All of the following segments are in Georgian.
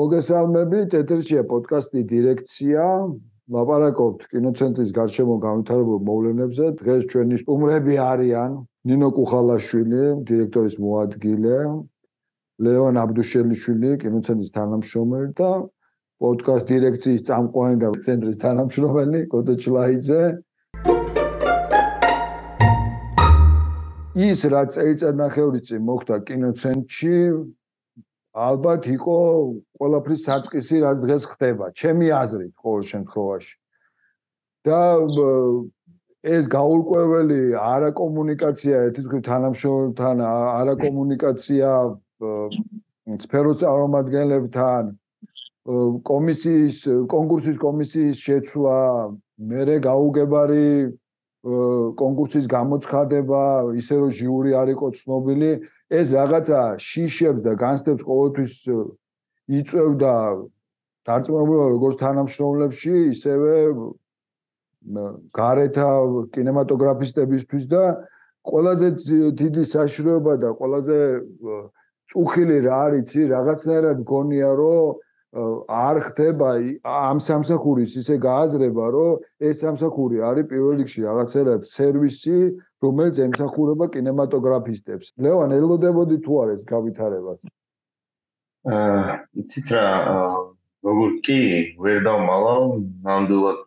მოგესალმებით, ეთერშია პოდკასტი დირექცია. ლაპარაკობთ კინოცენტრის გარშემო განვითარებულ მოვლენებზე. დღეს ჩვენი სტუმრები არიან ნინო კუხალაშვილი, დირექტორის მოადგილე, ლეონ აბდუშელიშვილი, კინოცენტრის თანამშრომელი და პოდკასტ დირექციის წამყვანი და ცენტრის თანამშრომელი გოდო ჩლაიძე. ის რაც წელიწად ნახევრის წინ მოხდა კინოცენტრში, ალბათ იყო ყველაფრის საწყისი, რაც დღეს ხდება, ჩემი აზრით, ყოველ შემთხვევაში. და ეს გაურკვეველი არაკომუნიკაცია ერთის მხრივ თანამშრომლებთან, არაკომუნიკაცია სფეროს წარმომადგენლებთან, კომისიის, კონკურსის კომისიის შეცვლა, მერე გაუგებარი კონკურსის გამოცხადება, ისე რომ ჟიური არ იყო ცნობილი, ეს რაღაცა შიშებს და განსდებს ყოველთვის იწევდა დარწმუნებულობა როგორც თანამშრომლებში, ისევე გარეთა კინემატოგრაფისტებისთვის და ყველაზე დიდი საშუალება და ყველაზე წუხილი რა არის, რაღაცნაირად გონია რომ არ ხდება ამ სამსახურის ისე გააზრება, რომ ეს სამსახური არის პირველ რიგში რაღაცერად სერვისი, რომელიც ემსახურება კინემატოგრაფისტებს. ლევან, ელოდებოდი თუ არ ეს გავითარებას? აა, იცით რა, როგორ კი ვერ დავმალავ, ნამდვილად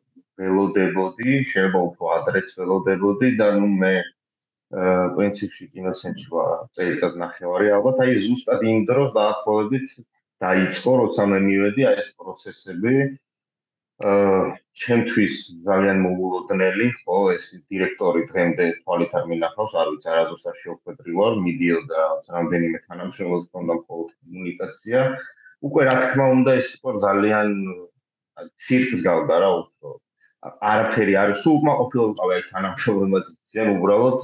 ელოდებოდი, შეიძლება უფრო ადრეც ელოდებოდი და ნუ მე აა პრინციპში კინოცენტრში ვარ წელიწად ნახევარი ალბათ აი ზუსტად იმ დროს დაახლოებით დაიწყო, როცა მე მივედი აი ეს პროცესები. აა ჩემთვის ძალიან მოულოდნელი, ხო, ეს დირექტორი დღემდე თვალით არ მინახავს, არ ვიცი, არასდროს შეხვედრი ვარ, მიდიოდა რამდენიმე თანამშრომელს კონდა მხოლოდ კომუნიკაცია. უკვე რა თქმა უნდა ეს იყო ძალიან ცირკს გავდა რა უფრო. არაფერი არ სულ უკმაყოფილო ვიყავი აი თანამშრომლებთან, ძალიან უბრალოდ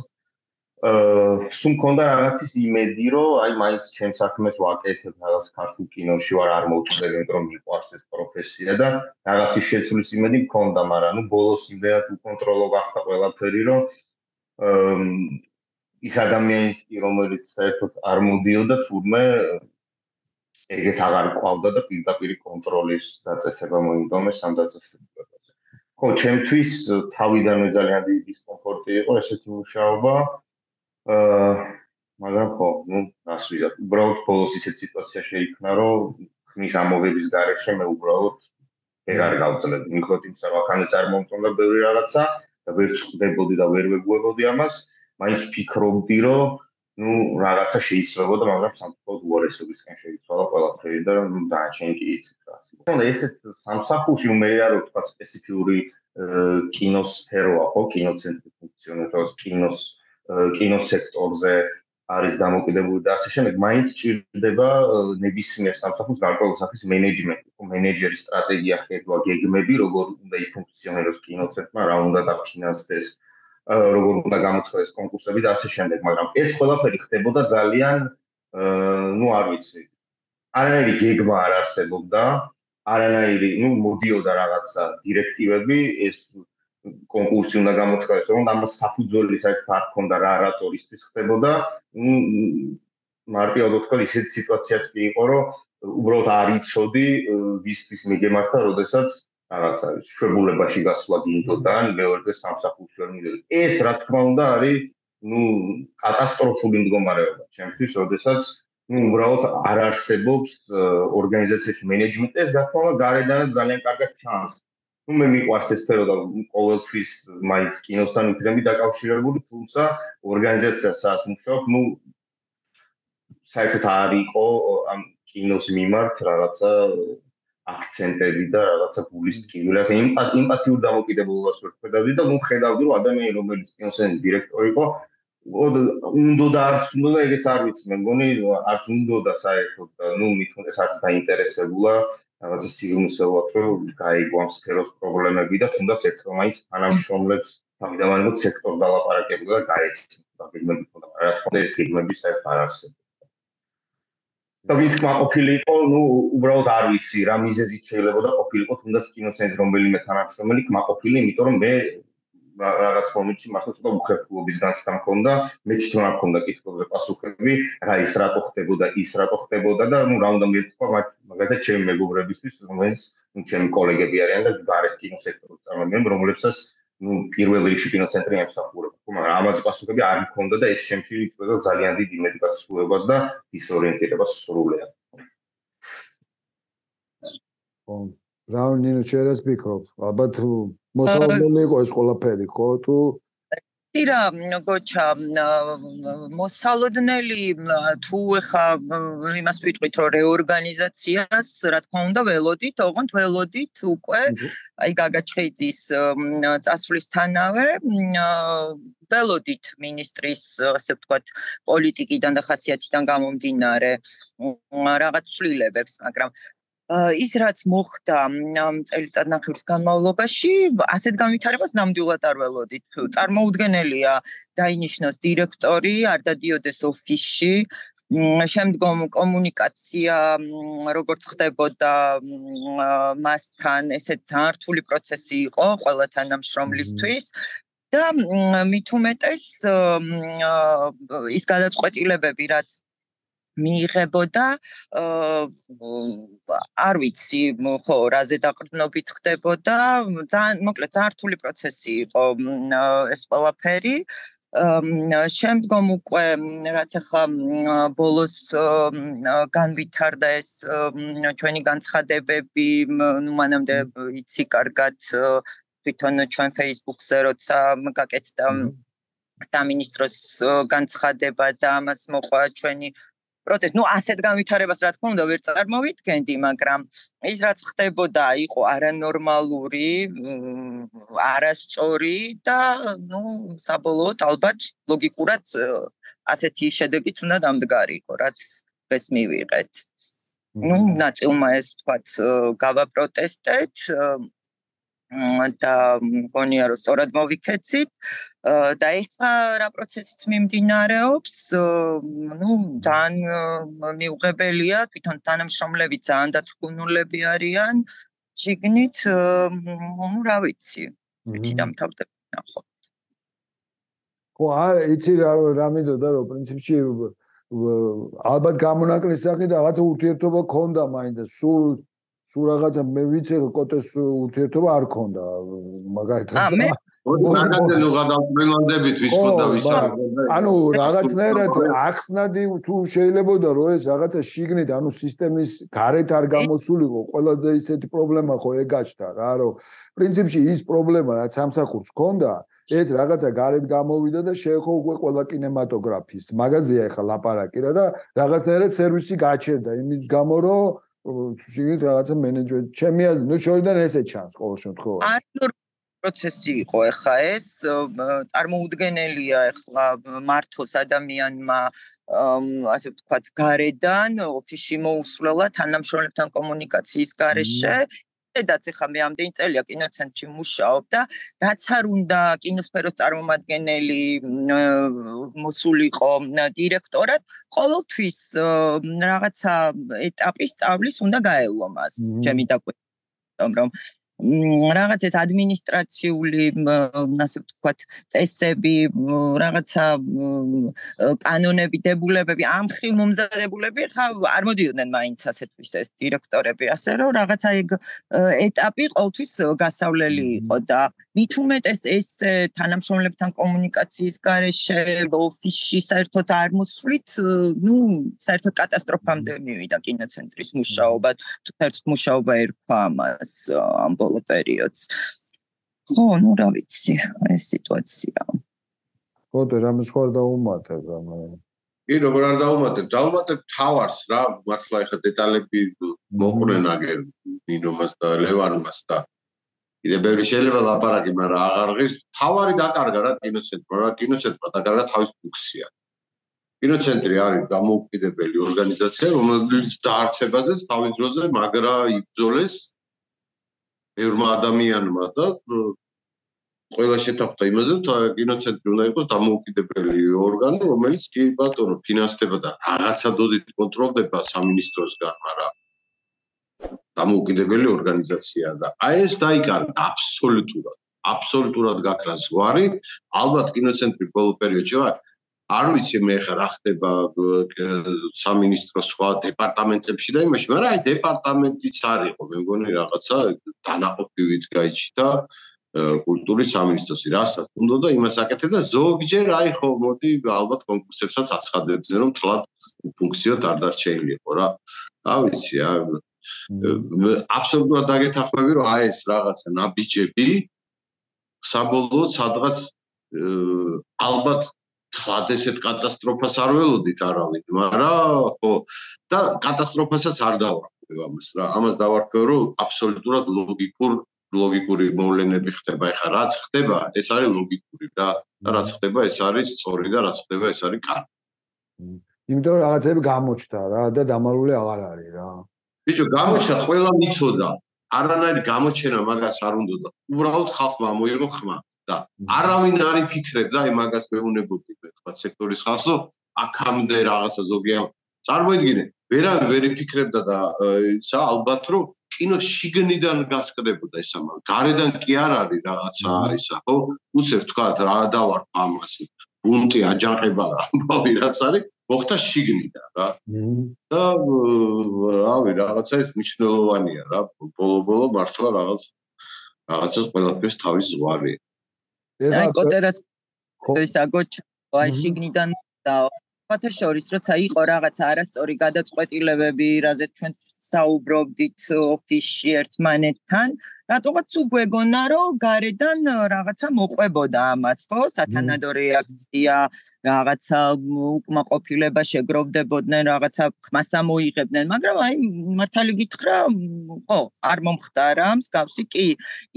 სულ მქონდა რაღაცის იმედი, რომ აი მაინც ჩემ საქმეს ვაკეთებ, რაღაც ქართულ კინოში ვარ არ მოვწდები, იმიტომ რომ მიყვარს ეს პროფესია და რაღაცის შეცვლის იმედი მქონდა, მაგრამ ნუ ბოლოს იმდენად უკონტროლო გახდა ყველაფერი, რომ აა ის ადამიანის კი რომელიც საერთოდ არ მოდიოდა თურმე ეგეც აღარ ყავდა და პირდაპირ კონტროლის დაწესება მოინდომეს ამ დაწესებულებაზე. ხო, ჩემთვის თავიდანვე ძალიან დიდი დისკომფორტი იყო ესეთი მუშაობა. აა მაგრამ ხო, ну, რას ვიზარ, უბრალოდ ბოლოს ისეთ სიტუაცია შეიქმნა, რომ ხმის ამოვების გარეშე მე უბრალოდ ეგარ გავწლები. მიხოთ იმ საერთოდ წარმომწონდა ბევრი რაღაცა და ვერ ხვდებოდი და ვერ ვეგუებოდი ამას, მაინც ფიქრობდი, რომ ну, რაღაცა შეიძლებოდა, მაგრამ სამწუხაროდ უარესობისგან შეიცვალა ყველაფერი და ну, დააჩენ კი იცით რა. ანუ ესეთ სამსახურში მე რა რო თქვა სპეციფიური კინოსფეროა, ხო, კინოცენტრი ფუნქციონირებს, კინოს კინოსექტორზე არის დამოკიდებული და ასე შემდეგ, მაინც ჭირდება ნებისმიერ სამსახურს გარკვეული სახის მენეჯმენტი, ხო, მენეჯერის სტრატეგია ხედვა, გეგმები, როგორ უნდა იფუნქციონიროს კინოცენტრმა, რა უნდა დაფინანსდეს, როგორ უნდა გამოცხადდეს კონკურსები და ასე შემდეგ, მაგრამ ეს ყველაფერი ხდებოდა ძალიან ну, არ ვიცი. არანაირი გეგმა არ არსებობდა, არანაირი, ну, მოდიოდა რაღაცა დირექტივები, ეს კონკურსი უნდა გამოცხადეს, რომ ამას საფუძველი საერთოდ არ ქონდა რა რატო ისთვის ხდებოდა. მარტივად ვთქვათ, ისეთ სიტუაციაც კი იყო, რომ უბრალოდ არ იცოდი ვისთვის მიგემართა, როდესაც რაღაცა შვებულებაში გასვლა გინდოდან, მეორეზე სამსახურში ვერ მივიდოდი. ეს რა თქმა უნდა არის ну კატასტროფული მდგომარეობა ჩემთვის, როდესაც ну უბრალოდ არ არსებობს ორგანიზაციაში მენეჯმენტი, ეს რა თქმა უნდა გარედანაც ძალიან კარგად ჩანს. ну მე მიყვარს ეს სფერო და ყოველთვის მაინც კინოსთან ვიქნები დაკავშირებული, თუმცა ორგანიზაცია სადაც მუშაობ, ну საერთოდ არ იყო ამ კინოს მიმართ რაღაცა აქცენტები და რაღაცა გულის ტკივილი, ასე იმპათიურ დამოკიდებულებას ვერ ხედავდი და ну ხედავდი რომ ადამიანი რომელიც კინოსენის დირექტორი იყო უნდა და არც უნდა ეგეც არ ვიცი მე მგონი არც უნდა და საერთოდ ну მithundes არც დაინტერესებულა რაღაცა სიგნუსელად რომ გაიგო ამ სფეროს პრობლემები და თუნდაც მაინც თანამშრომლებს თავიდანვე სექტორ დალაპარაკებდა და გაეცნო და გეგმები თქონდა რა თქმა უნდა ეს გეგმები საერთოდ არ არსებობს და ვინც ყოფილი იყო ნუ უბრალოდ არ ვიცი რა მიზეზით შეიძლება და ყოფილიყო თუნდაც კინოცენტრი რომელიმე თანამშრომელი კმაყოფილი იმიტომ რომ მე რაღაც მომენტში მართლა ცოტა უხერხულობის განცდა მქონდა, მე თვითონ არ მქონდა კითხვებზე პასუხები, რა ის რატო ხდებოდა, ის რატო ხდებოდა და ნუ რა უნდა მეთქვა მაგალითად ჩემი მეგობრებისთვის, რომელიც ნუ ჩემი კოლეგები არიან და გარეთ კინოსექტორის წარმომადგენლები, რომლებსაც ნუ პირველ რიგში კინოცენტრი ემსახურება. ხო, მაგრამ ამაზე პასუხები არ მქონდა და ეს შემში იწვევდა ძალიან დიდ იმედგაცრუებას და დისორიენტირებას სრულიად. ხო, რა ნინო შეიძლება ვფიქრობ, ალბათ მოსალოდნელი იყო ეს ყველაფერი, ხო თუ? ირა გოჩა მოსალოდნელი თუ ეხა იმას ვიტყვით რომ რეორგანიზაციას რა თქმა უნდა ველოდით, ოღონდ ველოდით უკვე აი გაგაჩხეიძის წასვლისთანავე ველოდით ministris ასე ვთქვათ პოლიტიკიდან და ხასიათიდან გამომდინარე რაღაც ცვლილებებს, მაგრამ ის რაც მოხდა წელიწად ნახევრის განმავლობაში, ასეთ განვითარებას ნამდვილად არ ველოდით. წარმოუდგენელია დაინიშნოს დირექტორი, არ დადიოდეს ოფისში. შემდგომ კომუნიკაცია როგორც ხდებოდა მასთან, ესეც ძალიან რთული პროცესი იყო ყველა თანამშრომლისთვის. და მით უმეტეს ის გადაწყვეტილებები, რაც მიიღებოდა არ ვიცი ხო რაზე დაყრდნობით ხდებოდა ძალიან მოკლედ ძალიან რთული პროცესი იყო ეს ყველაფერი. შემდგომ უკვე რაც ახლა ბოლოს განვითარდა ეს ჩვენი განცხადებები ნუ მანამდე იცი კარგად თვითონ ჩვენ Facebook-ზე როცა გაკეთდა სამინისტროს განცხადება და ამას მოყვა ჩვენი პროტესტ. ნუ ასეთ განვითარებას რა თქმა უნდა ვერ წარმოვიდგენდი, მაგრამ ის რაც ხდებოდა იყო არანორმალური, არასწორი და ნუ საბოლოოდ ალბათ ლოგიკურად ასეთი შედეგიც უნდა დამდგარიყო, რაც ეს მივიღეთ. ნუ ნაწილმა ეს თქვათ გავაპროტესტეთ, და მგონია რომ სწორად მოვიქეცით და ეხლა რა პროცესიც მიმდინარეობს ну ძალიან მიუღებელია თვითონ თანამშრომლები ძალიან დათქუნულები არიან შიგნით ну რა ვიცი ვიცი დამთავრდება ნახო ხო არა იცი რა რა მინდოდა რომ პრინციპში ალბათ გამონაკლის სახით რაღაც ურთიერთობა ქონდა მაინდა სულ სულ რაღაცა მე ვიცი კოტეს ურთიერთობა არ ქონდა მაგალითად. ა მე მაგაზე ნუ გადავწმენდებით ვის ხოდა ვის არ ანუ რაღაცნაირად ახსნადი თუ შეიძლებოდა რომ ეს რაღაცა შიგნით ანუ სისტემის გარეთ არ გამოსულიყო ყველაზე ისეთი პრობლემა ხო ეგაჩდა რა რომ პრინციპში ის პრობლემა რაც სამსახურს ქონდა ეს რაღაცა გარეთ გამოვიდა და შეეხო უკვე ყველა კინემატოგრაფის მაგაზია ახლა ლაპარაკი რა და რაღაცნაირად სერვისი გაჩერდა იმის გამო რომ შეგეთ რაღაცა მენეჯმენტ ჩემი აზრით ნუ შორიდან ესე ჩანს ყოველ შემთხვევაში. არ პროცესი იყო ახლა ეს წარმოუდგენელია ახლა მართოს ადამიანმა ასე ვთქვათ გარედან ოფისში მოусრულა თანამშრომლებთან კომუნიკაციის გარეშე დედაც ახლა მე ამდენი წელია კინოცენტრში მუშაობ და რაც არ უნდა კინოსფეროს წარმომადგენელი მოსულიყო დირექტორად ყოველთვის რაღაცა ეტაპის სწავლის უნდა გაევლო მას. ჩემი დაკვირვებით რომ რაღაც ეს ადმინისტრაციული ასე ვთქვათ წესები რაღაცა კანონები დებულებები ამ ხრივ მომზადებულები ხა არ მოდიოდნენ მაინც ასეთვის ეს დირექტორები ასე რომ რაღაცა ეგ ეტაპი ყოველთვის გასავლელი იყო და მით უმეტეს ეს თანამშრომლებთან კომუნიკაციის გარეშე ოფისში საერთოდ არ მოსვლით ну საერთოდ კატასტროფამდე მივიდა კინოცენტრის მუშაობა თუ საერთოდ მუშაობა ერქვა ამას ამ ბოლო პერიოდს. ხო, ну რა ვიცი, ეს სიტუაცია. ხო, და რამე სხვა დაუმატებ ამ კი, როგორ არ დაუმატებ? დაუმატებ თავარს რა, მართლა ეხა დეტალები მოყრენ აგერ ნინომას და ლევანმას და კიდე ბევრი შეიძლება ლაპარაკი, მაგრამ აღარ ღირს. თავარი დაკარგა რა კინოცენტრმა, რა კინოცენტრმა დაკარგა თავის ფუნქცია. კინოცენტრი არის გამოუკიდებელი ორგანიზაცია, რომელიც დაარსებაზე თავის დროზე მაგრა იბრძოლეს ბევრმა ადამიანმა და ყველა შეთანხმდა იმაზე, რომ კინოცენტრი უნდა იყოს დამოუკიდებელი ორგანო, რომელიც კი ბატონო ფინანსდება და რაღაცა დოზით კონტროლდება სამინისტროსგან, მაგრამ დამოუკიდებელი ორგანიზაცია და აი ეს დაიკარგა აბსოლუტურად. აბსოლუტურად გაქრა ზვარი ალბათ კინოცენტრი ბოლო პერიოდში ვარ არ ვიცი მე ხა რა ხდება სამინისტრო სხვა დეპარტამენტებში და იმაში მაგრამ აი დეპარტამენტიც არისო მე მგონი რაღაცა დანაყოფივით გაიჩიტა კულტურის სამინისტროსი რასაც უნდა და იმას აკეთებ და ზოგჯერ აი ხო მოდი ალბათ კონკურსებსაც აცხადებდნენ რომ თლად ფუნქციოდ არ დარჩენილიყო რა რა ვიცი აი აბსოლუტურად დაგეთახვები რომ აი ეს რაღაცა ნაბიჯები საბოლოოდ სადღაც ალბათ თლად ესეთ კატასტროფას არ ველოდით არავინ მაგრამ ხო და კატასტროფასაც არ დავარქვევ ამას რა ამას დავარქვევ რომ აბსოლუტურად ლოგიკურ ლოგიკური მოვლენები ხდება ეხლა რაც ხდება ეს არის ლოგიკური და რაც ხდება ეს არის სწორი და რაც ხდება ეს არის კარგი. იმიტომ რომ რაღაცები გამოჩნდა რა და დამალული აღარ არის რა ბიჭო გამოჩნდა ყველა მიცოდა. არანაირი გამოჩენა მაგას არ უნდა და უბრალოდ ხალხმა მოიღო ხმა და არავინ არ იფიქრებდა აი მაგას მეუნებოდი თქვა სექტორის ხალხო აქამდე რაღაცა ზოგია წარმოიდგინე ვერა ვერ იფიქრებდა და ისა ალბათ რომ კინო შიგნიდან გასკდებოდა ეს ამა გარედან კი არ არის რაღაცა ისა ხო? უცებ თქვა რა დავარ ამას ბუნტი აჯანყება ამბავი რაც არის მოხდა შიგნიდან რა. და რავი რაღაცა ის მნიშვნელოვანია რა. ბოლო-ბოლო მართლა რაღაც რაღაცას ყველაფერს თავის ზვარი აი კოტერას ის აგოჩ აი შიგნიდან და ფათერ შორის როცა იყო რაღაც არასწორი გადაწყვეტილებები რაზეც ჩვენ საუბრობდით ოფისში ერთმანეთთან რატოღაც უგვეგონა რომ გარედან რაღაცა მოყვებოდა ამას ხო? სათანადო რეაქცია რაღაცა უკმაყოფილება შეგროვდებოდნენ რაღაცა ხმას ამოიღებდნენ მაგრამ აი მართალი გითხრა ხო არ მომხდარა მსგავსი. კი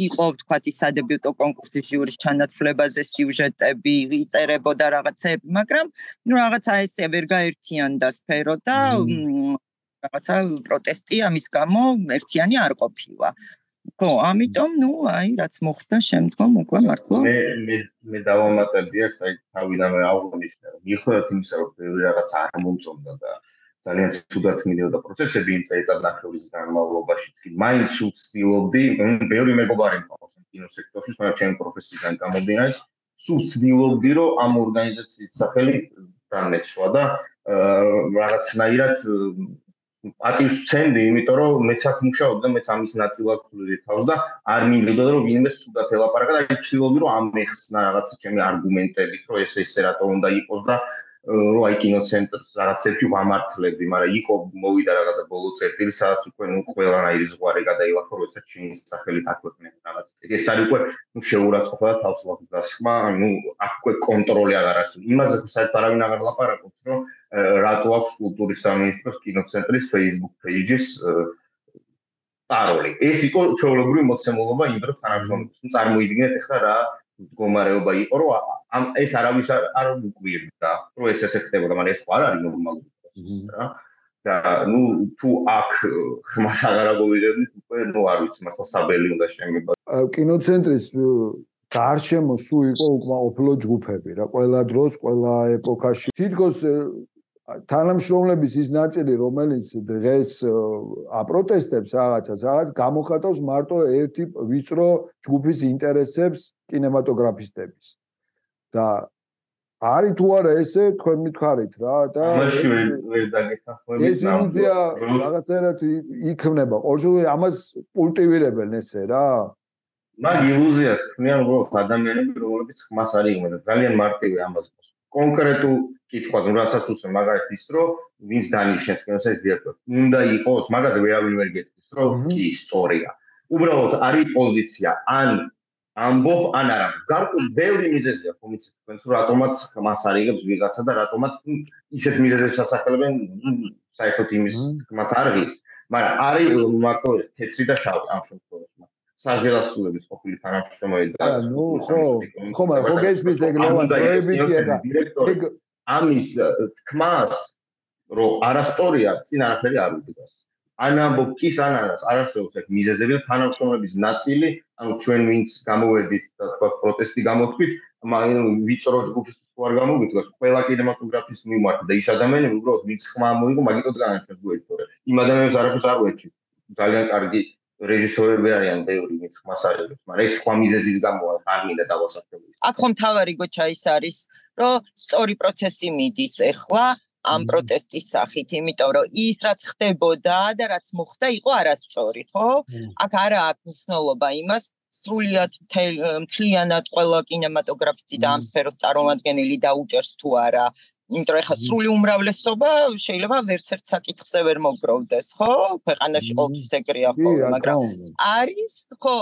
იყო თქვათ ის სადებიუტო კონკურსის ჟიურის ჩანაცვლებაზე სიუჟეტები იწერებოდა რაღაცები მაგრამ ნუ რაღაცა ესე ვერ გაერთიანდა სფერო და რაღაცა პროტესტი ამის გამო ერთიანი არ ყოფილა ხო, ამიტომ ნუ აი რაც მოხდა შემდგომ უკვე მართლა მე მე მე დავამატებია საით თავიდანვე აღნიშნე რომ მიხვდეთ იმისა რომ ბევრი რაღაც არ მომწონდა და ძალიან ცუდად მიდიოდა პროცესები იმ წელიწად განმავლობაში კი მაინც უცდილობდი ბევრი მეგობარი მყავს კინო სექტორში მაგრამ ჩემი პროფესიიდან გამომდინარე სულ ცდილობდი რომ ამ ორგანიზაციის სახელი დამეცვა და რაღაცნაირად პატივს ვცემდი, იმიტომ რომ მეც აქ მუშაობ და მეც ამის ნაწილად თავს და არ მინდოდა რომ ვინმე სულად ელაპარაკა და აი ვცდილობდი რომ ამეხსნა რაღაცა ჩემი არგუმენტებით, რომ ეს ესე რატო უნდა იყოს და რომ აი კინოცენტრს რაღაცებში ვამართლებდი, მაგრამ იყო მოვიდა რაღაცა ბოლო წერტილი, სადაც უკვე ნუ ყველანაირი ზღვარი გადაილახო, როდესაც ჩინის სახელით აკვეთნენ რაღაც. ეს არის უკვე ნუ შეურაცხყოფა და თავს ლაპარაკ დასხმა, ნუ აქ უკვე კონტროლი აღარ არის. იმაზე თუ საერთოდ არავინ აღარ ლაპარაკობს, რომ რატო აქვს კულტურის სამინისტროს კინოცენტრის Facebook page-ის პაროლი. ეს იყო ჩვეულებრივი მოცემულობა იმ დროს თანამშრომლებს. ნუ წარმოიდგინეთ ახლა რა მდგომარეობა იყო, რომ ამ ეს არავის არ უკვირდა, რომ ეს ესე ხდებოდა, მაგრამ ეს ხო არ არის ნორმალური რა. და ნუ თუ აქ ხმას აღარ აგოვიდებით, უკვე ნუ არ ვიცი, მართლა საბელი უნდა შემება. კინოცენტრის გარშემო სულ იყო უკმაყოფილო ჯგუფები რა, ყველა დროს, ყველა ეპოქაში. თითქოს თანამშრომლების ის ნაწილი, რომელიც დღეს აპროტესტებს რაღაცას, რაღაც გამოხატავს მარტო ერთი ვიწრო ჯგუფის ინტერესებს კინემატოგრაფისტების. და არის თუ არა ესე, თქვენ მითხარით რა და ამაში ვერ დაგეთახმებით. ეს ილუზია რაღაცერად იქნება. ყოველშევ ამას კულტივირებენ ესე რა. მაგ ილუზიას ქმნიან რომ ადამიანები რომლებიც ხმას არ იღებენ და ძალიან მარტივი ამას კონკრეტულ კითხვა, ну რასაც უსმენ მაგალითად ის რომ ვინც დანიშნეს კინოსეს დირექტორს, უნდა იყოს, მაგაზე ვერავინ ვერ გეტყვის, რომ კი სწორია. უბრალოდ არის პოზიცია, ან ამბობ, ან არა. გარკვეულ ბევრი მიზეზია, ხომ იცით, თქვენ თუ რატომაც მას არიგებს ვიღაცა და რატომაც ისეთ მიზეზებს ასახელებენ, საერთოდ იმის თქმაც არ ღირს. მაგრამ არის მარტო თეთრი და შავი ამ შემთხვევაში. საჟელასულების ყოფილი თანამშრომელი და ნუ ხო ხო მაგრამ ხო გესმის ეგ ნოვა პროებიტია და ეგ ამის თქმას რომ არასტორია წინ არაფერი არ უდგას ან ამბობ კის ან არას არასწორს ეგ მიზეზები თანამშრომლების ნაწილი ანუ ჩვენ ვინც გამოვედით და თქვა პროტესტი გამოთქვით მაგრამ ვიწრო ჯგუფის თუ არ გამოვიდგას ყველა კინემატოგრაფის მიმართ და ის ადამიანები უბრალოდ ვინც ხმა მოიგო მაგიტო განაჩენს გუეთორე იმ ადამიანებს არაფერს არ ვეჩი ძალიან კარგი რეჟისორები არიან ბევრი მის მასალებს, მაგრამ ეს სხვა მიზეზის გამოა არ მინდა დავასახელო. აქ ხომ თავარი გოჩა ის არის, რომ სწორი პროცესი მიდის ახლა ამ პროტესტის სახით, იმიტომ რომ ის რაც ხდებოდა და რაც მოხდა იყო არასწორი, ხო? აქ არა აქვს მნიშვნელობა იმას, სრულიად მთლიანად ყველა კინემატოგრაფისტი და ამ სფეროს წარმომადგენელი დაუჭერს თუ არა. იმიტომ რომ ხა სრული უმრავლესობა შეიძლება ვერც ერთ საკითხზე ვერ მოგროვდეს, ხო? ქვეყანაში ყოველთვის ეგრეა ხოლმე, მაგრამ არის ხო,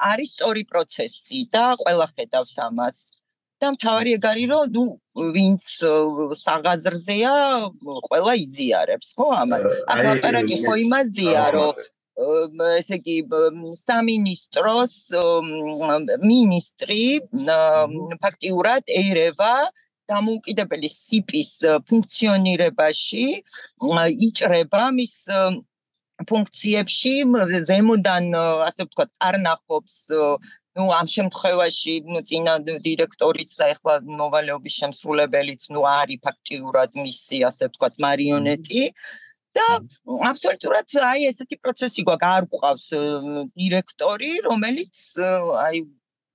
არის სწორი პროცესი და ყველა ხედავს ამას. და მთავარი ეგ არის რომ ნუ ვინც საღაზრზეა, ყველა იზიარებს, ხო ამას. აქ ლაპარაკი ხო იმაზეა, რომ ესე იგი სამინისტროს მინისტრი ფაქტიურად ერევა დამოუკიდებელი სიპის ფუნქციონირებაში იჭრება მის ფუნქციებში ზემოდან ასე ვთქვათ არნახობს ну ამ შემთხვევაში ну ძინა დირექტორიც და ეხლა მოვალეობის შემსრულებელიც ну არის ფაქტიურად მისი ასე ვთქვათ მარიონეტი და აბსოლუტურად აი ესეთი პროცესი გვაქვს არ გვყავს დირექტორი რომელიც აი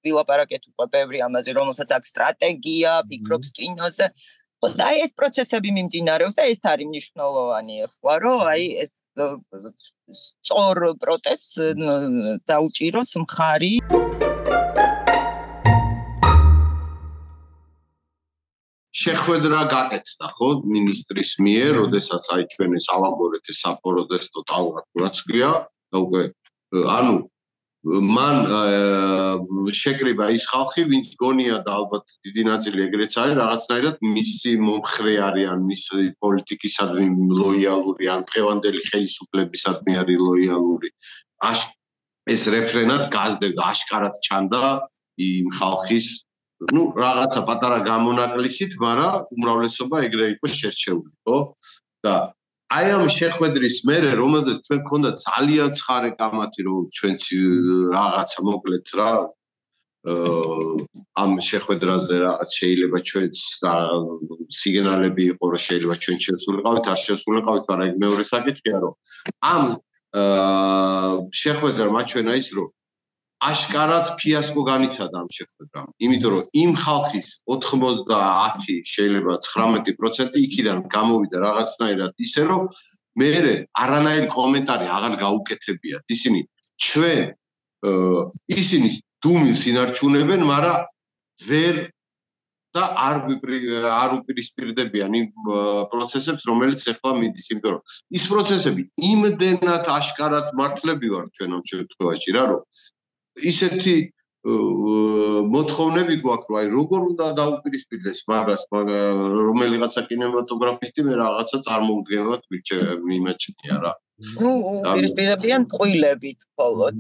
ვილაპარაკეთ უკვე ბევრი ამაზე რომელსაც აქვს სტრატეგია ფიქრობს კინოზე. და აი ეს პროცესები მიმდინარეობს და ეს არის მნიშვნელოვანი ახლა რომ აი ეს სწორ პროტესტს დაუჭიროს მხარი. შეხვედრა გაკეთდა ხო მინისტრის მიერ, როდესაც აი ჩვენ ეს ავაგორეთ ეს საპროტესტო ტალღა რაც ქვია და უკვე ანუ მან შეკრიბა ის ხალხი, ვინც გონია და ალბათ დიდი ნაწილი ეგრეც არის, რაღაცნაირად მისი მომხრე არიან, მისი პოლიტიკისადმი ლოიალური, ან დღევანდელი ხელისუფლებისადმი არის ლოიალური. აშ ეს რეფრენად გაზდება, აშკარად ჩანდა იმ ხალხის ну რაღაცა პატარა გამონაკლისით, მაგრამ უმრავლესობა ეგრე იყო შერჩეული, ხო? და აი ამ შეხვედრის მერე რომელზეც ჩვენ გქონდა ძალიან ცხარე კამათი რომ ჩვენც რაღაცა მოკლედ რა ამ შეხვედრაზე რაღაც შეიძლება ჩვენც სიგნალები იყო რომ შეიძლება ჩვენ შესულიყავით არ მაგრამ ეგ მეორე საკითხია რომ ამ შეხვედრა მაჩვენა ის რომ აშკარად ფიასკო განიცადა ამ შეხვედრამ. იმიტომ რომ იმ ხალხის 90 შეიძლება 19% იქიდან გამოვიდა რაღაცნაირად ისე რომ მე არანაირი კომენტარი აღარ გაუკეთებიათ. ისინი ჩვენ ისინი დუმილს ინარჩუნებენ, მაგრამ ვერ და არ არ უპირისპირდებიან იმ პროცესებს, რომელიც ახლა მიდის, იმიტომ რომ ის პროცესები იმდენად აშკარად მართლები ვარ ჩვენ ამ შემთხვევაში რა, რომ ისეთი მოთხოვნები გვაქვს, რომ აი როგორ უნდა დაუპირისპირდეს მაგას, რომელიღაცა კინემატოგრაფისტი მე რაღაცა წარმოუდგენლად მიმაჩნია რა. ნუ პირისპირებიან ყვილებით მხოლოდ.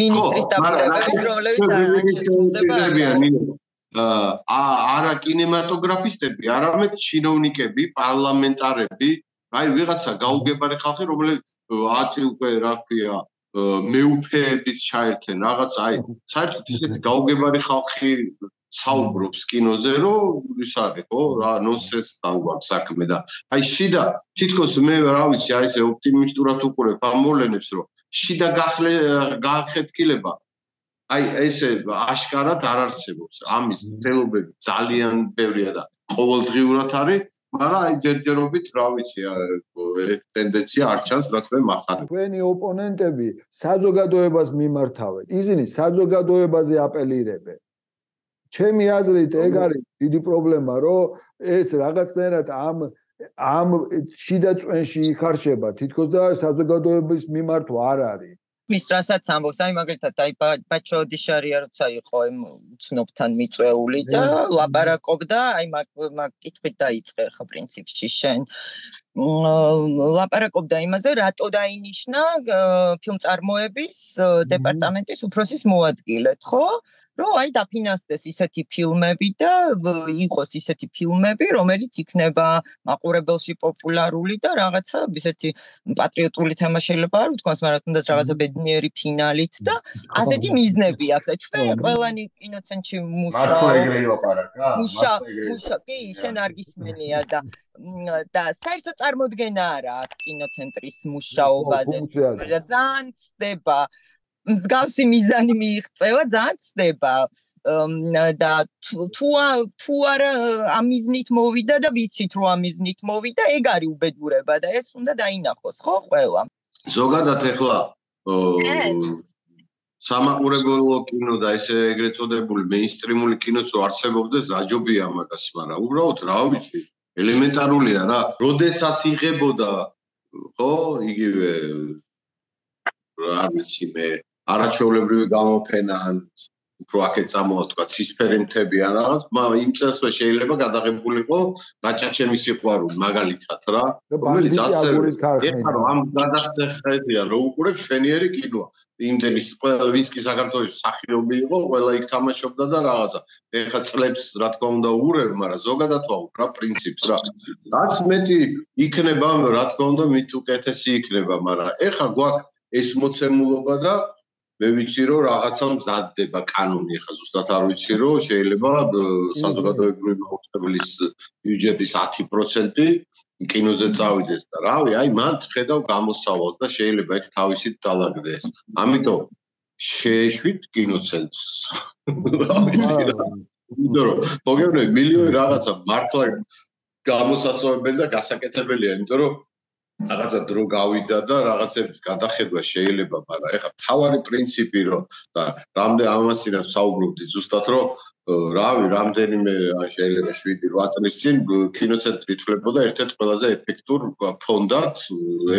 მინისტრის დაბერებით, რომლებიც აღნიშნულებიან აა არა კინემატოგრაფისტები, არამედ ჩინოვნიკები, პარლამენტარები, აი ვიღაცა გაუგებარი ხალხი, რომლებიც აწი უკვე რა ქვია, მეუფეების ჩაერთენ რაღაც აი საერთოდ ისეთი გაუგებარი ხალხი საუბრობს კინოზე რომ ის არის ხო? რა ნონსენს დაუგან საქმე და აი შიდა თითქოს მე რა ვიცი აი ესე ოპტიმისტურად უყურებ ამ მოვლენებს რომ შიდა გახლე გაახეთკილება აი ესე აშკარად არ არსებობს ამის თელობები ძალიან ბევრია და ყოველდღიურად არის მაგრამ აი ჯერჯერობით რა ვიცი ტენდენცია არ ჩანს რაც მე მახარებ თქვენი ოპონენტები საზოგადოებას მიმართავენ. ისინი საზოგადოებაზე აპელირებენ. ჩემი აზრით ეგ არის დიდი პრობლემა რომ ეს რაღაცნაირად ამ ამ შიდა წვენში იხარშება თითქოს და საზოგადოების მიმართვა არ არის მის რასაც ამბობს, აი მაგალითად აი ბაჩო დიშარია როცა იყო იმ ცნობთან მიწვეული და ლაპარაკობდა, აი მაგ მაგ კითხვით დაიწყე ხო პრინციპში შენ. ლაპარაკობდა იმაზე, რატო დაინიშნა ფილმწარმოების დეპარტამენტის უფროსის მოადგილედ, ხო? რომ აი დაფინანსდეს ისეთი ფილმები და იყოს ისეთი ფილმები, რომელიც იქნება მაყურებელში პოპულარული და რაღაცა ისეთი პატრიოტული თემა შეიძლება არ ვთქვას, მაგრამ თუნდაც რაღაცა ბედნიერი ფინალით და ასეთი მიზნები აქვს. აი ჩვენ ყველანი კინოცენტრში მუშაობთ. მუშა, მუშა, კი, შენ არ გისმენია და და საერთო წარმოდგენა არა აქ კინოცენტრის მუშაობაზე. ძალიან ცდება. მსგავსი მიზანი მიიღწევა ძალიან ცდება. და თუ თუ არა ამიზნით მოვიდა და ვიცით რომ ამიზნით მოვიდა ეგ არის უბედურება და ეს უნდა დაინახოს ხო ყველა? ზოგადად ეხლა სამაყურებელო კინო და ესე ეგრეთ წოდებული მეინსტრიმული კინოც რო არსებობდეს რაჯობია მაგას მაგრამ უბრალოდ რა ვიცი ელემენტარულია რა. როდესაც იღებოდა ხო იგივე რა ვიცი მე არაჩვეულებრივი გამოფენა ან უფრო აქეთ წამოვა ცისფერი მთები ან რაღაც, მაგრამ იმ წელსვე შეიძლება გადაღებულიყო რაჭაჩემის სიყვარული მაგალითად რა. რომელიც ასე ეხლა რომ ამ გადაღწეხებია რომ უყურებ შვენიერი კინოა. იმდენის ყველა ვინც კი საქართველოს სახიობი იყო, ყველა იქ თამაშობდა და რაღაცა. ეხლა წლებს რა თქმა უნდა უყურებ, მაგრამ ზოგადად ვაუბრ რა პრინციპს რა. რაც მეტი იქნება, რა თქმა უნდა, მით უკეთესი იქნება, მაგრამ ეხლა გვაქვს ეს მოცემულობა და მე ვიცი რომ რაღაცა მზადდება კანონი ახლა ზუსტად არ ვიცი რომ შეიძლება საზოგადოებრივი მოხსნების ბიუჯეტის 10% კინოზე წავიდეს და რავი აი მან ხედავ გამოსავალს და შეიძლება ეგ თავისით დაალაგდეს ამიტომ შეეშვით კინოცენტრს იმიტომ რომ მოგეუბნები მილიონი რაღაცა მართლა გამოსასწორებელი და გასაკეთებელია იმიტომ რომ რაღაცა დრო გავიდა და რაღაცების გადახედვა შეიძლება, მაგრამ ეხლა თავარი პრინციპი რომ და რამდენ ამასინაც საუბრობდი ზუსტად რომ რავი, რამდენიმე შეიძლება 7-8 წლის წინ კინოცენტრი თვლებოდა ერთ-ერთ ყველაზე ეფექტურ ფონდად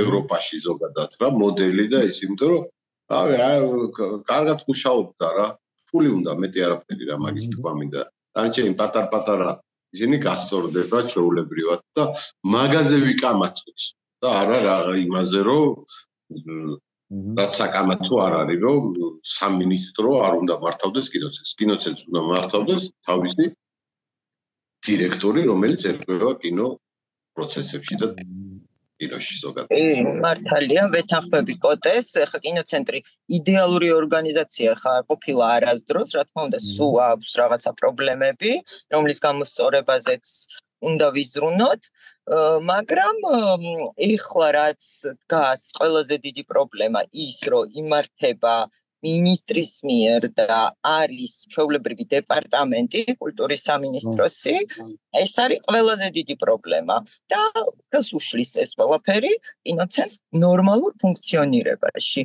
ევროპაში ზოგადად რა მოდელი და ის იმიტომ რომ რავი, კარგად მუშაობდა რა. ფული უნდა მეტი არაფერი რა მაგის თქვა მინდა. დანარჩენი პატარ-პატარა ისინი გასწორდება ჩეულებრივად და მაღაზე ვიკამათოთ. და არა რა იმაზე რომ რაც საკამათო არ არის რომ სამინისტრო არ უნდა მართავდეს კინოცენტრს. კინოცენტრს უნდა მართავდეს თავისი დირექტორი რომელიც ერკვევა კინო პროცესებში და კინოში ზოგადად. კი, მართალია, ვეთანხმები კოტეს, ხა კინოცენტრი იდეალური ორგანიზაცია ხა ყოფილა არასდროს, რა თქმა უნდა, სულ აქვს რაღაცა პრობლემები, რომლის გამოსწორებაზეც უნდა ვიზრუნოთ, მაგრამ ეხლა რაც დგას ყველაზე დიდი პრობლემა ის, რომ იმართება მინისტრის მიერ და არის ჩვეულებრივი დეპარტამენტი კულტურის სამინისტროსი ეს არის ყველაზე დიდი პრობლემა და გას უშლის ეს ყველაფერი ინოცენს ნორმალურ ფუნქციონირებაში.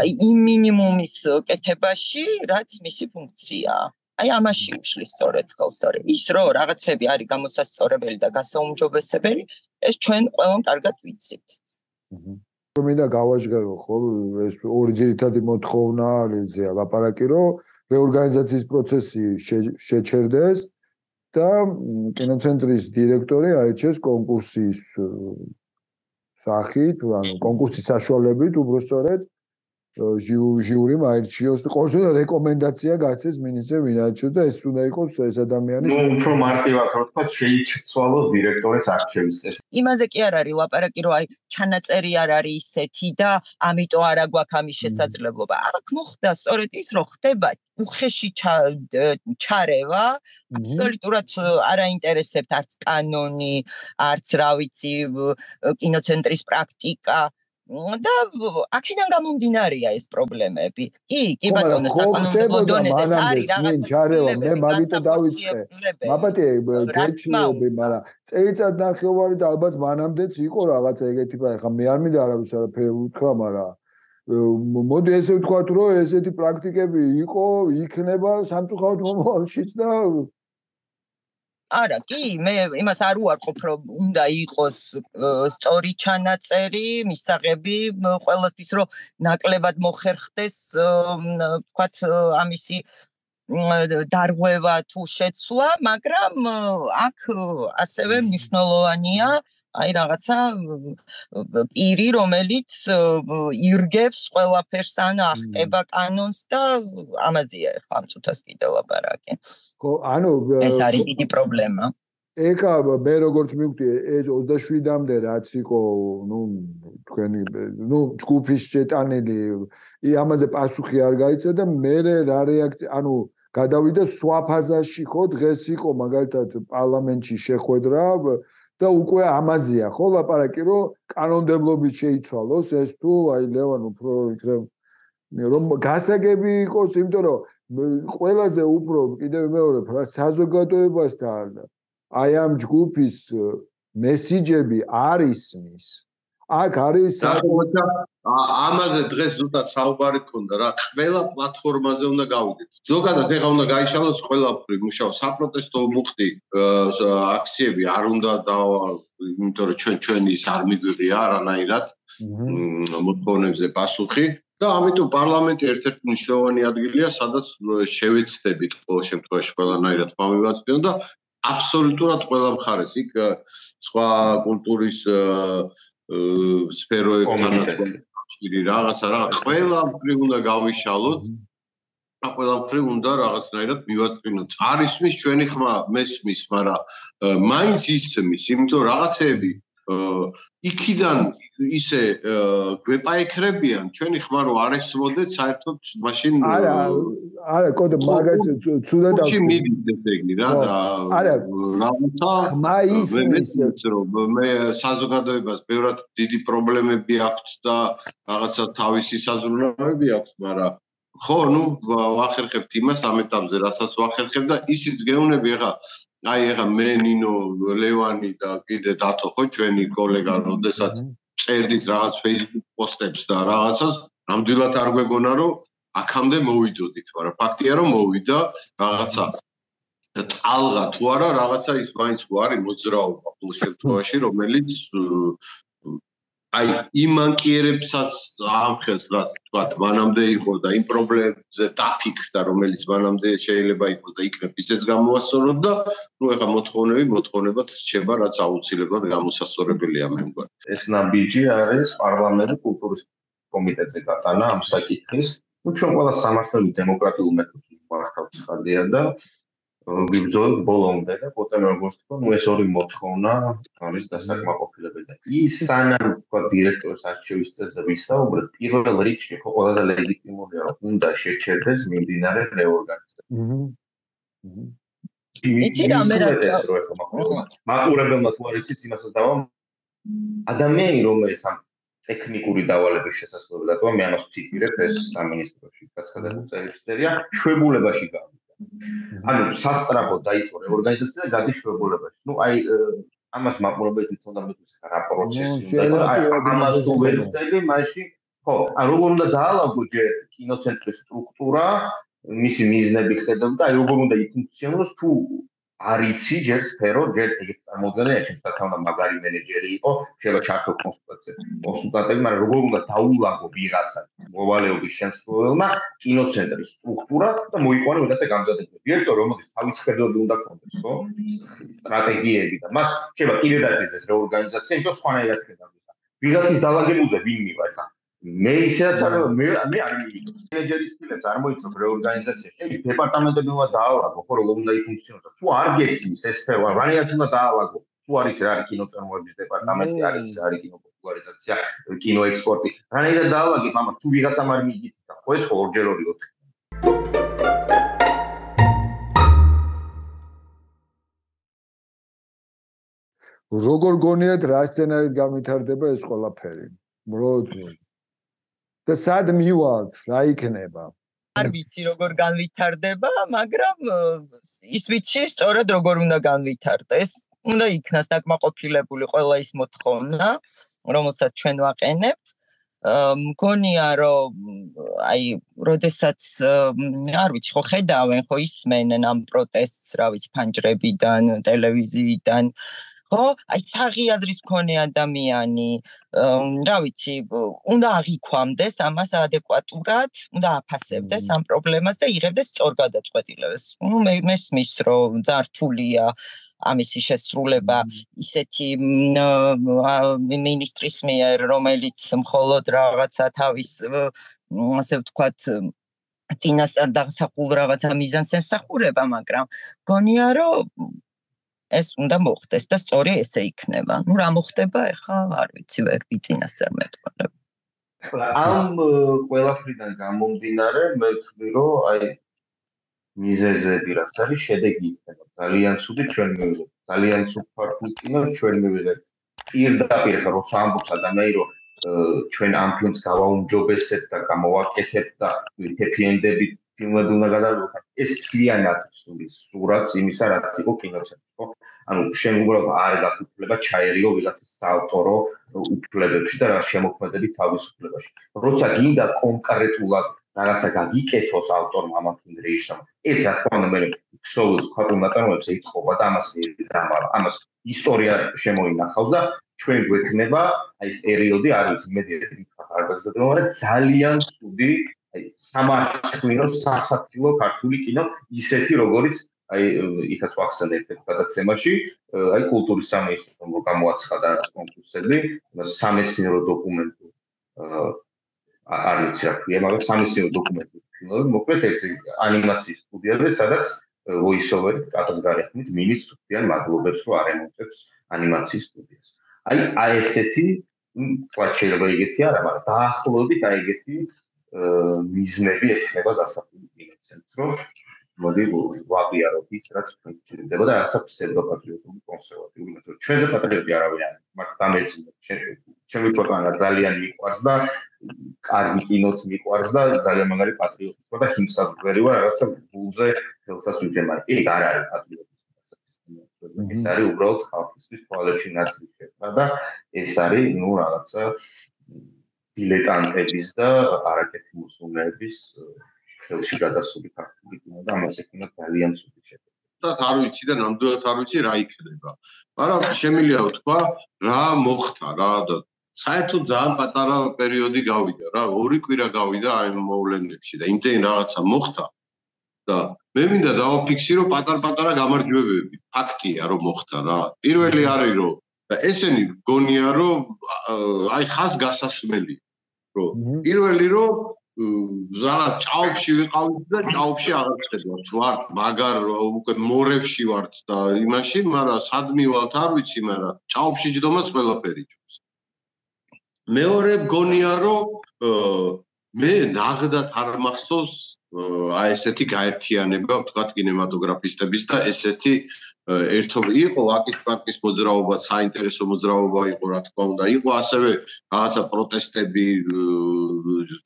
აი იმ მინიმუმის კეთებაში რაც მისი ფუნქციაა აი ამაში უშლის სწორედ ხელს თორე ის რო რაღაცები არის გამოსასწორებელი და გასაუმჯობესებელი ეს ჩვენ ყველამ კარგად ვიცით. რომ მინდა გავაჟღერო ხო? ეს ორი ძირითადი მოთხოვნა არის ლაპარაკი რომ რეორგანიზაციის პროცესი შეჩერდეს და კინოცენტრის დირექტორი აირჩიეს კონკურსის სახით, ანუ კონკურსის საშუალებით უბრალოდ ჟიური მაირჩიოს ყოველთვის რეკომენდაცია გასცეს მინისტრ ვინაჩოს და ეს უნდა იყოს ეს ადამიანი ნუ უფრო მარტივად რო თქვა შეიცვალოს დირექტორის არჩევის წესი იმაზე კი არ არის ლაპარაკი რომ აი ჩანაწერი არ არის ისეთი და ამიტომ არა გვაქვს ამის შესაძლებლობა. აქ მოხდა სწორედ ის რომ ხდება უხეში ჩარევა აბსოლუტურად არ აინტერესებთ არც კანონი არც რა ვიცი კინოცენტრის პრაქტიკა და აქედან გამომდინარეა ეს პრობლემები. კი, კი ბატონო, საკანონმდებლო დონეზე არის რაღაც ჯარევა, მე მაგიტო დავიწყე. მაბატე გეჩიობი, მაგრამ წელიწად ნახევარი და ალბათ მანამდეც იყო რაღაც ეგეთი ბა, ხა მე არ მინდა არავის არაფერი უთქვა, მაგრამ მოდი ესე ვთქვათ, რომ ესეთი პრაქტიკები იყო, იქნება სამწუხაროდ მომავალშიც და არა, კი, მე იმას არ უარყოფ, რომ უნდა იყოს სწორი ჩანაწერი, მისაღები ყველასთვის, რომ ნაკლებად მოხერხდეს, თქვათ, ამისი დარღვევა თუ შეცვლა, მაგრამ აქ ასევე მნიშვნელოვანია აი რაღაცა პირი, რომელიც ირგებს ყველაფერს ან ახტება კანონს და ამაზეა ახლა ამ წუთას კიდე ლაპარაკი. ხო, ანუ ეს არის დიდი პრობლემა. ეკა მე როგორც მივხვდი ეს 27-მდე რაც იყო ნუ თქვენი ნუ ჯგუფის შეტანილი ამაზე პასუხი არ გაიცა და მე რა რეაქცია ანუ გადავიდა სხვა ფაზაში ხო დღეს იყო მაგალითად პარლამენტში შეხვედრა და უკვე ამაზეა ხო ლაპარაკი რომ კანონმდებლობით შეიცვალოს ეს თუ აი ლევან უფრო იქნებ რომ გასაგები იყოს იმიტომ რომ ყველაზე უფრო კიდევ მეორე ფრა საზოგადოებასთან აი ამ ჯგუფის მესიჯები არის მის აქ არის ამაზე დღეს ზუსტად საუბარი ქონდა რა ყველა პლატფორმაზე უნდა გავიდეთ. ზოგადად ეხა უნდა გაიშალოს ყველაფერი მუშაო საპროტესტო მუხტი აქციები არ უნდა და იმიტომ რომ ჩვენ ჩვენი ის არ მიგვიღია არანაირად მოთხოვნებზე პასუხი. და ამიტომ პარლამენტი ერთ-ერთი მნიშვნელოვანი ადგილია სადაც შევეცდებით ყოველ შემთხვევაში ყველანაირად მომივაწვიონ და აბსოლუტურად ყველა მხარეს იქ სხვა კულტურის სფეროებთანაც შვილი რაღაცა რა ყველა მხრივ უნდა გავიშალოთ. და ყველა მხრივ უნდა რაღაცნაირად მივაწვინოთ. არის მის ჩვენი ხმა მესმის მაგრამ მაინც ისმის იმიტომ რაღაცეები იქიდან ისე გვეპაიქრებიან ჩვენი ხმა რო არ ესმოდეთ საერთოდ მაშინ არა არა კოდე მაგაც ცუდად აქვს ჩი მიდის ესე იგი რა და არა რაღაცა მაის მე საზოგადოებას ბევრად დიდი პრობლემები აქვს და რაღაცა თავისი საზრუნავები აქვს მაგრამ ხო ნუ ვახერხებთ იმას ამ ეტაპზე რასაც ვახერხებ და ისიც გეუნები ახლა აი ახლა მე ნინო ლევანი და კიდე დათო ხო ჩვენი კოლეგა როდესაც წერდით რაღაც Facebook პოსტებს და რაღაცას ნამდვილად არ გვეგონა რომ აქამდე მოვიდოდით მაგრამ ფაქტია რომ მოვიდა რაღაცა. ტალღა თუ არა რაღაცა ის მაინც ხო არის მოძრაობა ყოველ შემთხვევაში რომელიც აი იმ ანკიერებსაც ამხელს რაც თქვა მანამდე იყო და იმ პრობლემებზე დაფიქრდა რომელიც მანამდე შეიძლება იყოს და იქნებ ისეც გამოასწოროთ და ნუ ეხა მოთხოვნები მოთხოვნებად რჩება რაც აუცილებლად გამოსასწორებელია მე მგონი. ეს ნაბიჯი არის პარლამენტის კულტურის კომიტეტზე გატანა ამ საკითხის. ნუ ჩვენ ყველა სამართლიანი დემოკრატიული მეთოდით მართავთ ხალხია და ვიბრძოლებ ბოლომდე და პოტენ როგორც თქო, ნუ ეს ორი მოთხოვნა არის დასაკმაყოფილებელი და ის სანამ თქო დირექტორის არჩევის წესზე ვისაუბრეთ, პირველ რიგში ხო ყველაზე ლეგიტიმურია რომ უნდა შეჩერდეს მიმდინარე რეორგანიზება. აჰა. იცი რა მე რას მაყურებელმა თუ არ იცის იმასაც დავა ადამიანი რომელიც ამ ტექნიკური დავალების შესაძლებლად და მე ამას ვციტირებ ეს სამინისტროში გაცხადებული წერილია შვებულებაში გავა ანუ სასტრაფო დაიწყო რეორგანიზაცია და გადის შეგულებაში. ну აი ამას მაყურებელი თვითონ და მეტყვი რა პროცესი უნდა ამას თუ ვერ ვწევი მაშინ ხო ან როგორ უნდა დაალაგო ჯერ კინოცენტრის სტრუქტურა მისი მიზნები ხედავ და აი როგორ უნდა იფუნქციონოს თუ არიცი ჯერ სფერო ჯერ ეგ წარმოგვიდგენია ჩემს თქმა მაგარი მენეჯერი იყო შეიძლება ჩართო კონსულტაციები კონსულტანტები მაგრამ როგორ უნდა დაულაგო ვიღაცა მოვალეობის შემსრულებელმა კინოცენტრის სტრუქტურა და მოიყვანო ვიღაცა გამზადებული დირექტორი რომელიც თავის ხედვები უნდა ქონდეს ხო? სტრატეგიები და მას შეიძლება კიდე დაიწყოს რეორგანიზაცია იმიტომ სხვანაირად ხედავ ვიღაცის დაალაგებულზე ვინ მივა ხა მე ისაც არ მე მე არ მენეჯერის ფილებს არ მოიწევ რეორგანიზაცია. შენი დეპარტამენტები უნდა დაალაგო ხო როგორ უნდა იფუნქციონოს თუ არ გესმის ეს სფერო რანაირად უნდა დაალაგო? თუ არის რა არის კინოწარმოების დეპარტამენტი არის რა არის კინოპოპულარიზაცია კინო ექსპორტი. რანაირად დაალაგებ ამას? თუ ვიღაცამ არ მიიგიც ხო ეს ხო ორჯერ ორი ოთხი. როგორ გონიათ რა სცენარით გამithარდება ეს ყველაფერი? მროდი და სად მივალთ? რა იქნება? არ ვიცი როგორ განვითარდება მაგრამ ის ვიცი სწორად როგორ უნდა განვითარდეს უნდა იქნას დაკმაყოფილებული ყველა ის მოთხოვნა რომელსაც ჩვენ ვაყენებთ. მგონია რომ აი როდესაც არ ვიცი ხო ხედავენ ხო ისმენენ ამ პროტესტს რა ვიცი ფანჯრებიდან ტელევიზიიდან ხო? აი საღი აზრის მქონე ადამიანი, რა ვიცი, უნდა აღიქვამდეს ამას ადეკვატურად, უნდა აფასებდეს ამ პრობლემას და იღებდეს სწორ გადაწყვეტილებას. ნუ მე მესმის, რომ ძართულია ამისი შესრულება ისეთი მინისტრის მიერ, რომელიც მხოლოდ რაღაცა თავის ასე ვთქვათ წინასწარ დასახულ რაღაცა მიზანს ემსახურება, მაგრამ გონია რომ ეს უნდა მოხდეს და სწორი ესე იქნება. ნუ რა მოხდება ახლა, არ ვიცი, ვერ ვიცინასწარ მეტყველებ. ამ ყველაფრიდან გამომდინარე, მე ვთქვი, რომ აი მიზეზები რაც არის, შედეგი იქნება ძალიან ცუდი ჩვენ მივიღეთ. ძალიან სუფარფულ კინო ჩვენ მივიღეთ. პირდაპირ ხა როცა ამბობს ადამიანო ჩვენ ამ ფილმს გავაუმჯობესებთ და გამოვაკეთებთ და ჰეპი-ენდები ფილმები უნდა გადავიღოთ. ეს ძალიანად სული სურათს იმისა, რაც იყო კინოცენტრი, ხო? ანუ შენ უბრალოდ არ გაგუფლება ჩაერიო ვიღაცის საავტორო უფლებებში და რა შემოქმედებით თავისუფლებაში. როცა გინდა კონკრეტულად რაღაცა გაგიკეთოს ავტორმა ამ ფილმ რეჟისორმა, ეს რა თქმა უნდა მე ქსოვის ქართულ ნაწარმოებს ეთხოვა და ამას დამალა. ამას ისტორია შემოინახავს და ჩვენ გვექნება აი პერიოდი არის იმედი არ გაგზავნა, მაგრამ ძალიან ცუდი აი სამართლინო სასაცილო ქართული კინო ისეთი როგორიც აი იქაც ვახსენებ გადაცემაში აი კულტურის სამინისტრომ გამოაცხადა კონკურსები სამეცნიერო დოკუმენტი არ ვიცი რა ქვია მაგრამ სამეცნიერო დოკუმენტი ფილმები მოკლედ ეს ანიმაციის სტუდიაზე სადაც voice-over კატას გარეთმით მინის სუქიან მადლობებს რომ არემონტებს ანიმაციის სტუდიას. აი აი ესეთი თქვა შეიძლება იგეთი არა მაგრამ დაახლოებით აი ეგეთი მიზნები ექნება გასაფრთხილ კინოცენტრს რომ მოდი ვაპიაროთ ის რაც ჩვენ გვჭირდება და რაცა ფსევდოპატრიოტული კონსერვატიული მეთოდი. ჩვენზე პატრიოტი არავინ არ არის, მაგრამ დამეცინოთ ჩემი ქვეყანა ძალიან მიყვარს და კარგი კინოც მიყვარს და ძალიან მაგარი პატრიოტი ვარ და ჰიმსაგვერი ვარ რაღაცა ბულზე ხელსას ვიჯემარ. კი, არ არის პატრიოტი. ეს არის უბრალოდ ხალხისთვის თვალებში ნაცრი შეება და ეს არის ნუ რაღაცა დილეტანტების და არაკეთი მოსულნეების ხელში გადასული ფაქტი იქნება და ამას ექნება ძალიან ცუდი შედეგი. და არ ვიცი და ნამდვილად არ ვიცი რა იქნება. მაგრამ შემიძლია ვთქვა რა მოხდა რა და საერთოდ ძალიან პატარა პერიოდი გავიდა რა, ორი კვირა გავიდა აი მოვლენებში და იმდენ რაღაცა მოხდა და მე მინდა დავაფიქსირო პატარ-პატარა გამარჯვებები. ფაქტია რომ მოხდა რა. პირველი არის რომ და ესენი გონია რომ აი ხას გასასმელი რომ პირველი რომ ზალა ჭაობში ვიყავით და ჭაობში აღარ წედავთ ვარ მაგარ უკვე მორევში ვართ და იმაში მაგრამ სადმი ვალთ არ ვიცი მაგრამ ჭაობში ჯდომას ყველაფერი ჯობს. მეორე გონია რომ მე ნაღდათ არ მახსოვს აი ესეთი გაერთიანება ვთქვათ კინემატოგრაფისტების და ესეთი ერთობი იყო ვაკის პარკის მოძრაობა, საინტერესო მოძრაობა იყო, რა თქმა უნდა, იყო ასევე რაღაცა პროტესტები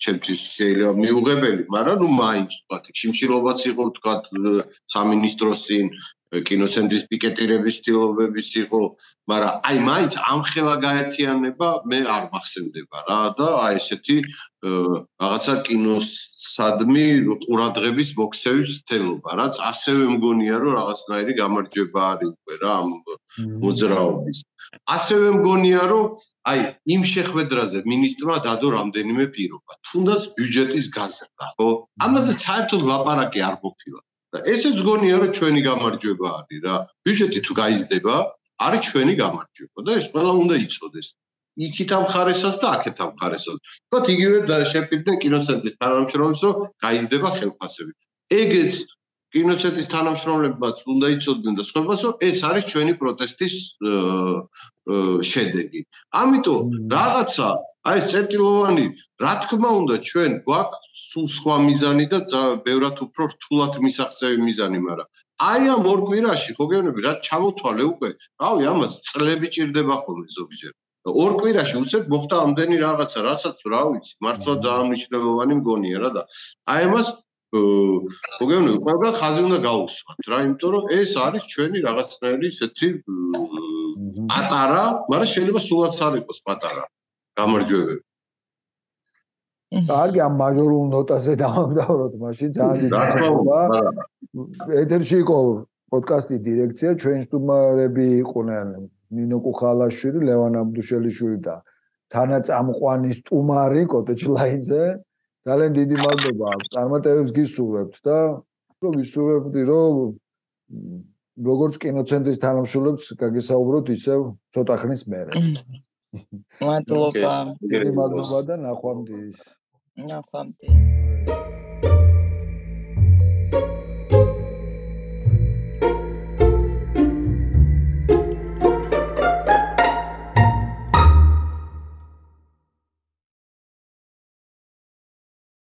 ჩემთვის შეიძლება მიუღებელი, მაგრამ ნუ მაინც ვთქვათ, შიმშილობაც იყო ვთქვათ სამინისტროს წინ კინოცენტრის პიკეტირების ცდილობების იყო, მაგრამ აი მაინც ამ ხელა გაერთიანება მე არ მახსენდება რა და აი ესეთი რაღაცა კინოსადმი ყურადღების მოქცევის თელობა, რაც ასევე მგონია რომ რაღაცნაირი გამარჯვება არის უკვე რა ამ მოძრაობის. ასევე მგონია რომ აი იმ შეხვედრაზე ministrმა დადო რამდენიმე პირობა, თუნდაც ბიუჯეტის გაზრდა, ხო? ამაზე საერთოდ ლაპარაკი არ მოხილა. და ესეც გონია რომ ჩვენი გამარჯვება არის რა. ბიუჯეტი თუ გაიზრდება არის ჩვენი გამარჯვება და ეს ყველა უნდა იცოდეს. იქით ამ ხარესაც და აქეთ ამ ხარესაც თქო იგივე შეფიქრდნენ კინოცენტრის თანამშრომლებს რომ გაიზრდება ხელფასები. ეგეც კინოცენტრის თანამშრომლებმაც უნდა იცოდნენ და სხვაებაც რომ ეს არის ჩვენი პროტესტის შედეგი. ამიტომ რაღაცა აი წერტილოვანი რა თქმა უნდა ჩვენ გვაქვს სულ სხვა მიზანი და ბევრად უფრო რთულად მისაღწევი მიზანი მაგრამ აი ამ ორ კვირაში ხო გეუბნები რა ჩამოთვალე უკვე რავი ამას წლები ჭირდება ხოლმე ზოგჯერ. ორ კვირაში უცებ მოხდა ამდენი რაღაცა რასაც რა ვიცი მართლა ძალიან მნიშვნელოვანი მგონია რა და აი ამას ხო გეუბნები ყველა ხაზი უნდა გაუსვათ რა იმიტომ რომ ეს არის ჩვენი რაღაცნაირი ესეთი პატარა მაგრამ შეიძლება სულაც არ იყოს პატარა გამარჯვებები. კარგი, ამ მაჟორულ ნოტაზე დავამთავროთ მაშინ ძალიან დიდი მადლობა. ეთერში იყო პოდკასტი დირექცია, ჩვენ სტუმრები იყვნენ ნინო კუხალაშვილი, ლევან აბდუშელიშვილი და თანაწამყვანი სტუმარი კოტეჩლაიძე. ძალიან დიდი მადლობა წარმატებებს გისურვებთ და რომ ვისურვებდი რომ როგორც კინოცენტრის თანამშრომლებს გაგესაუბროთ ისევ ცოტა ხნის მერე. მადლობა. დიდი მადლობა და ნახვამდის. ნახვამდის.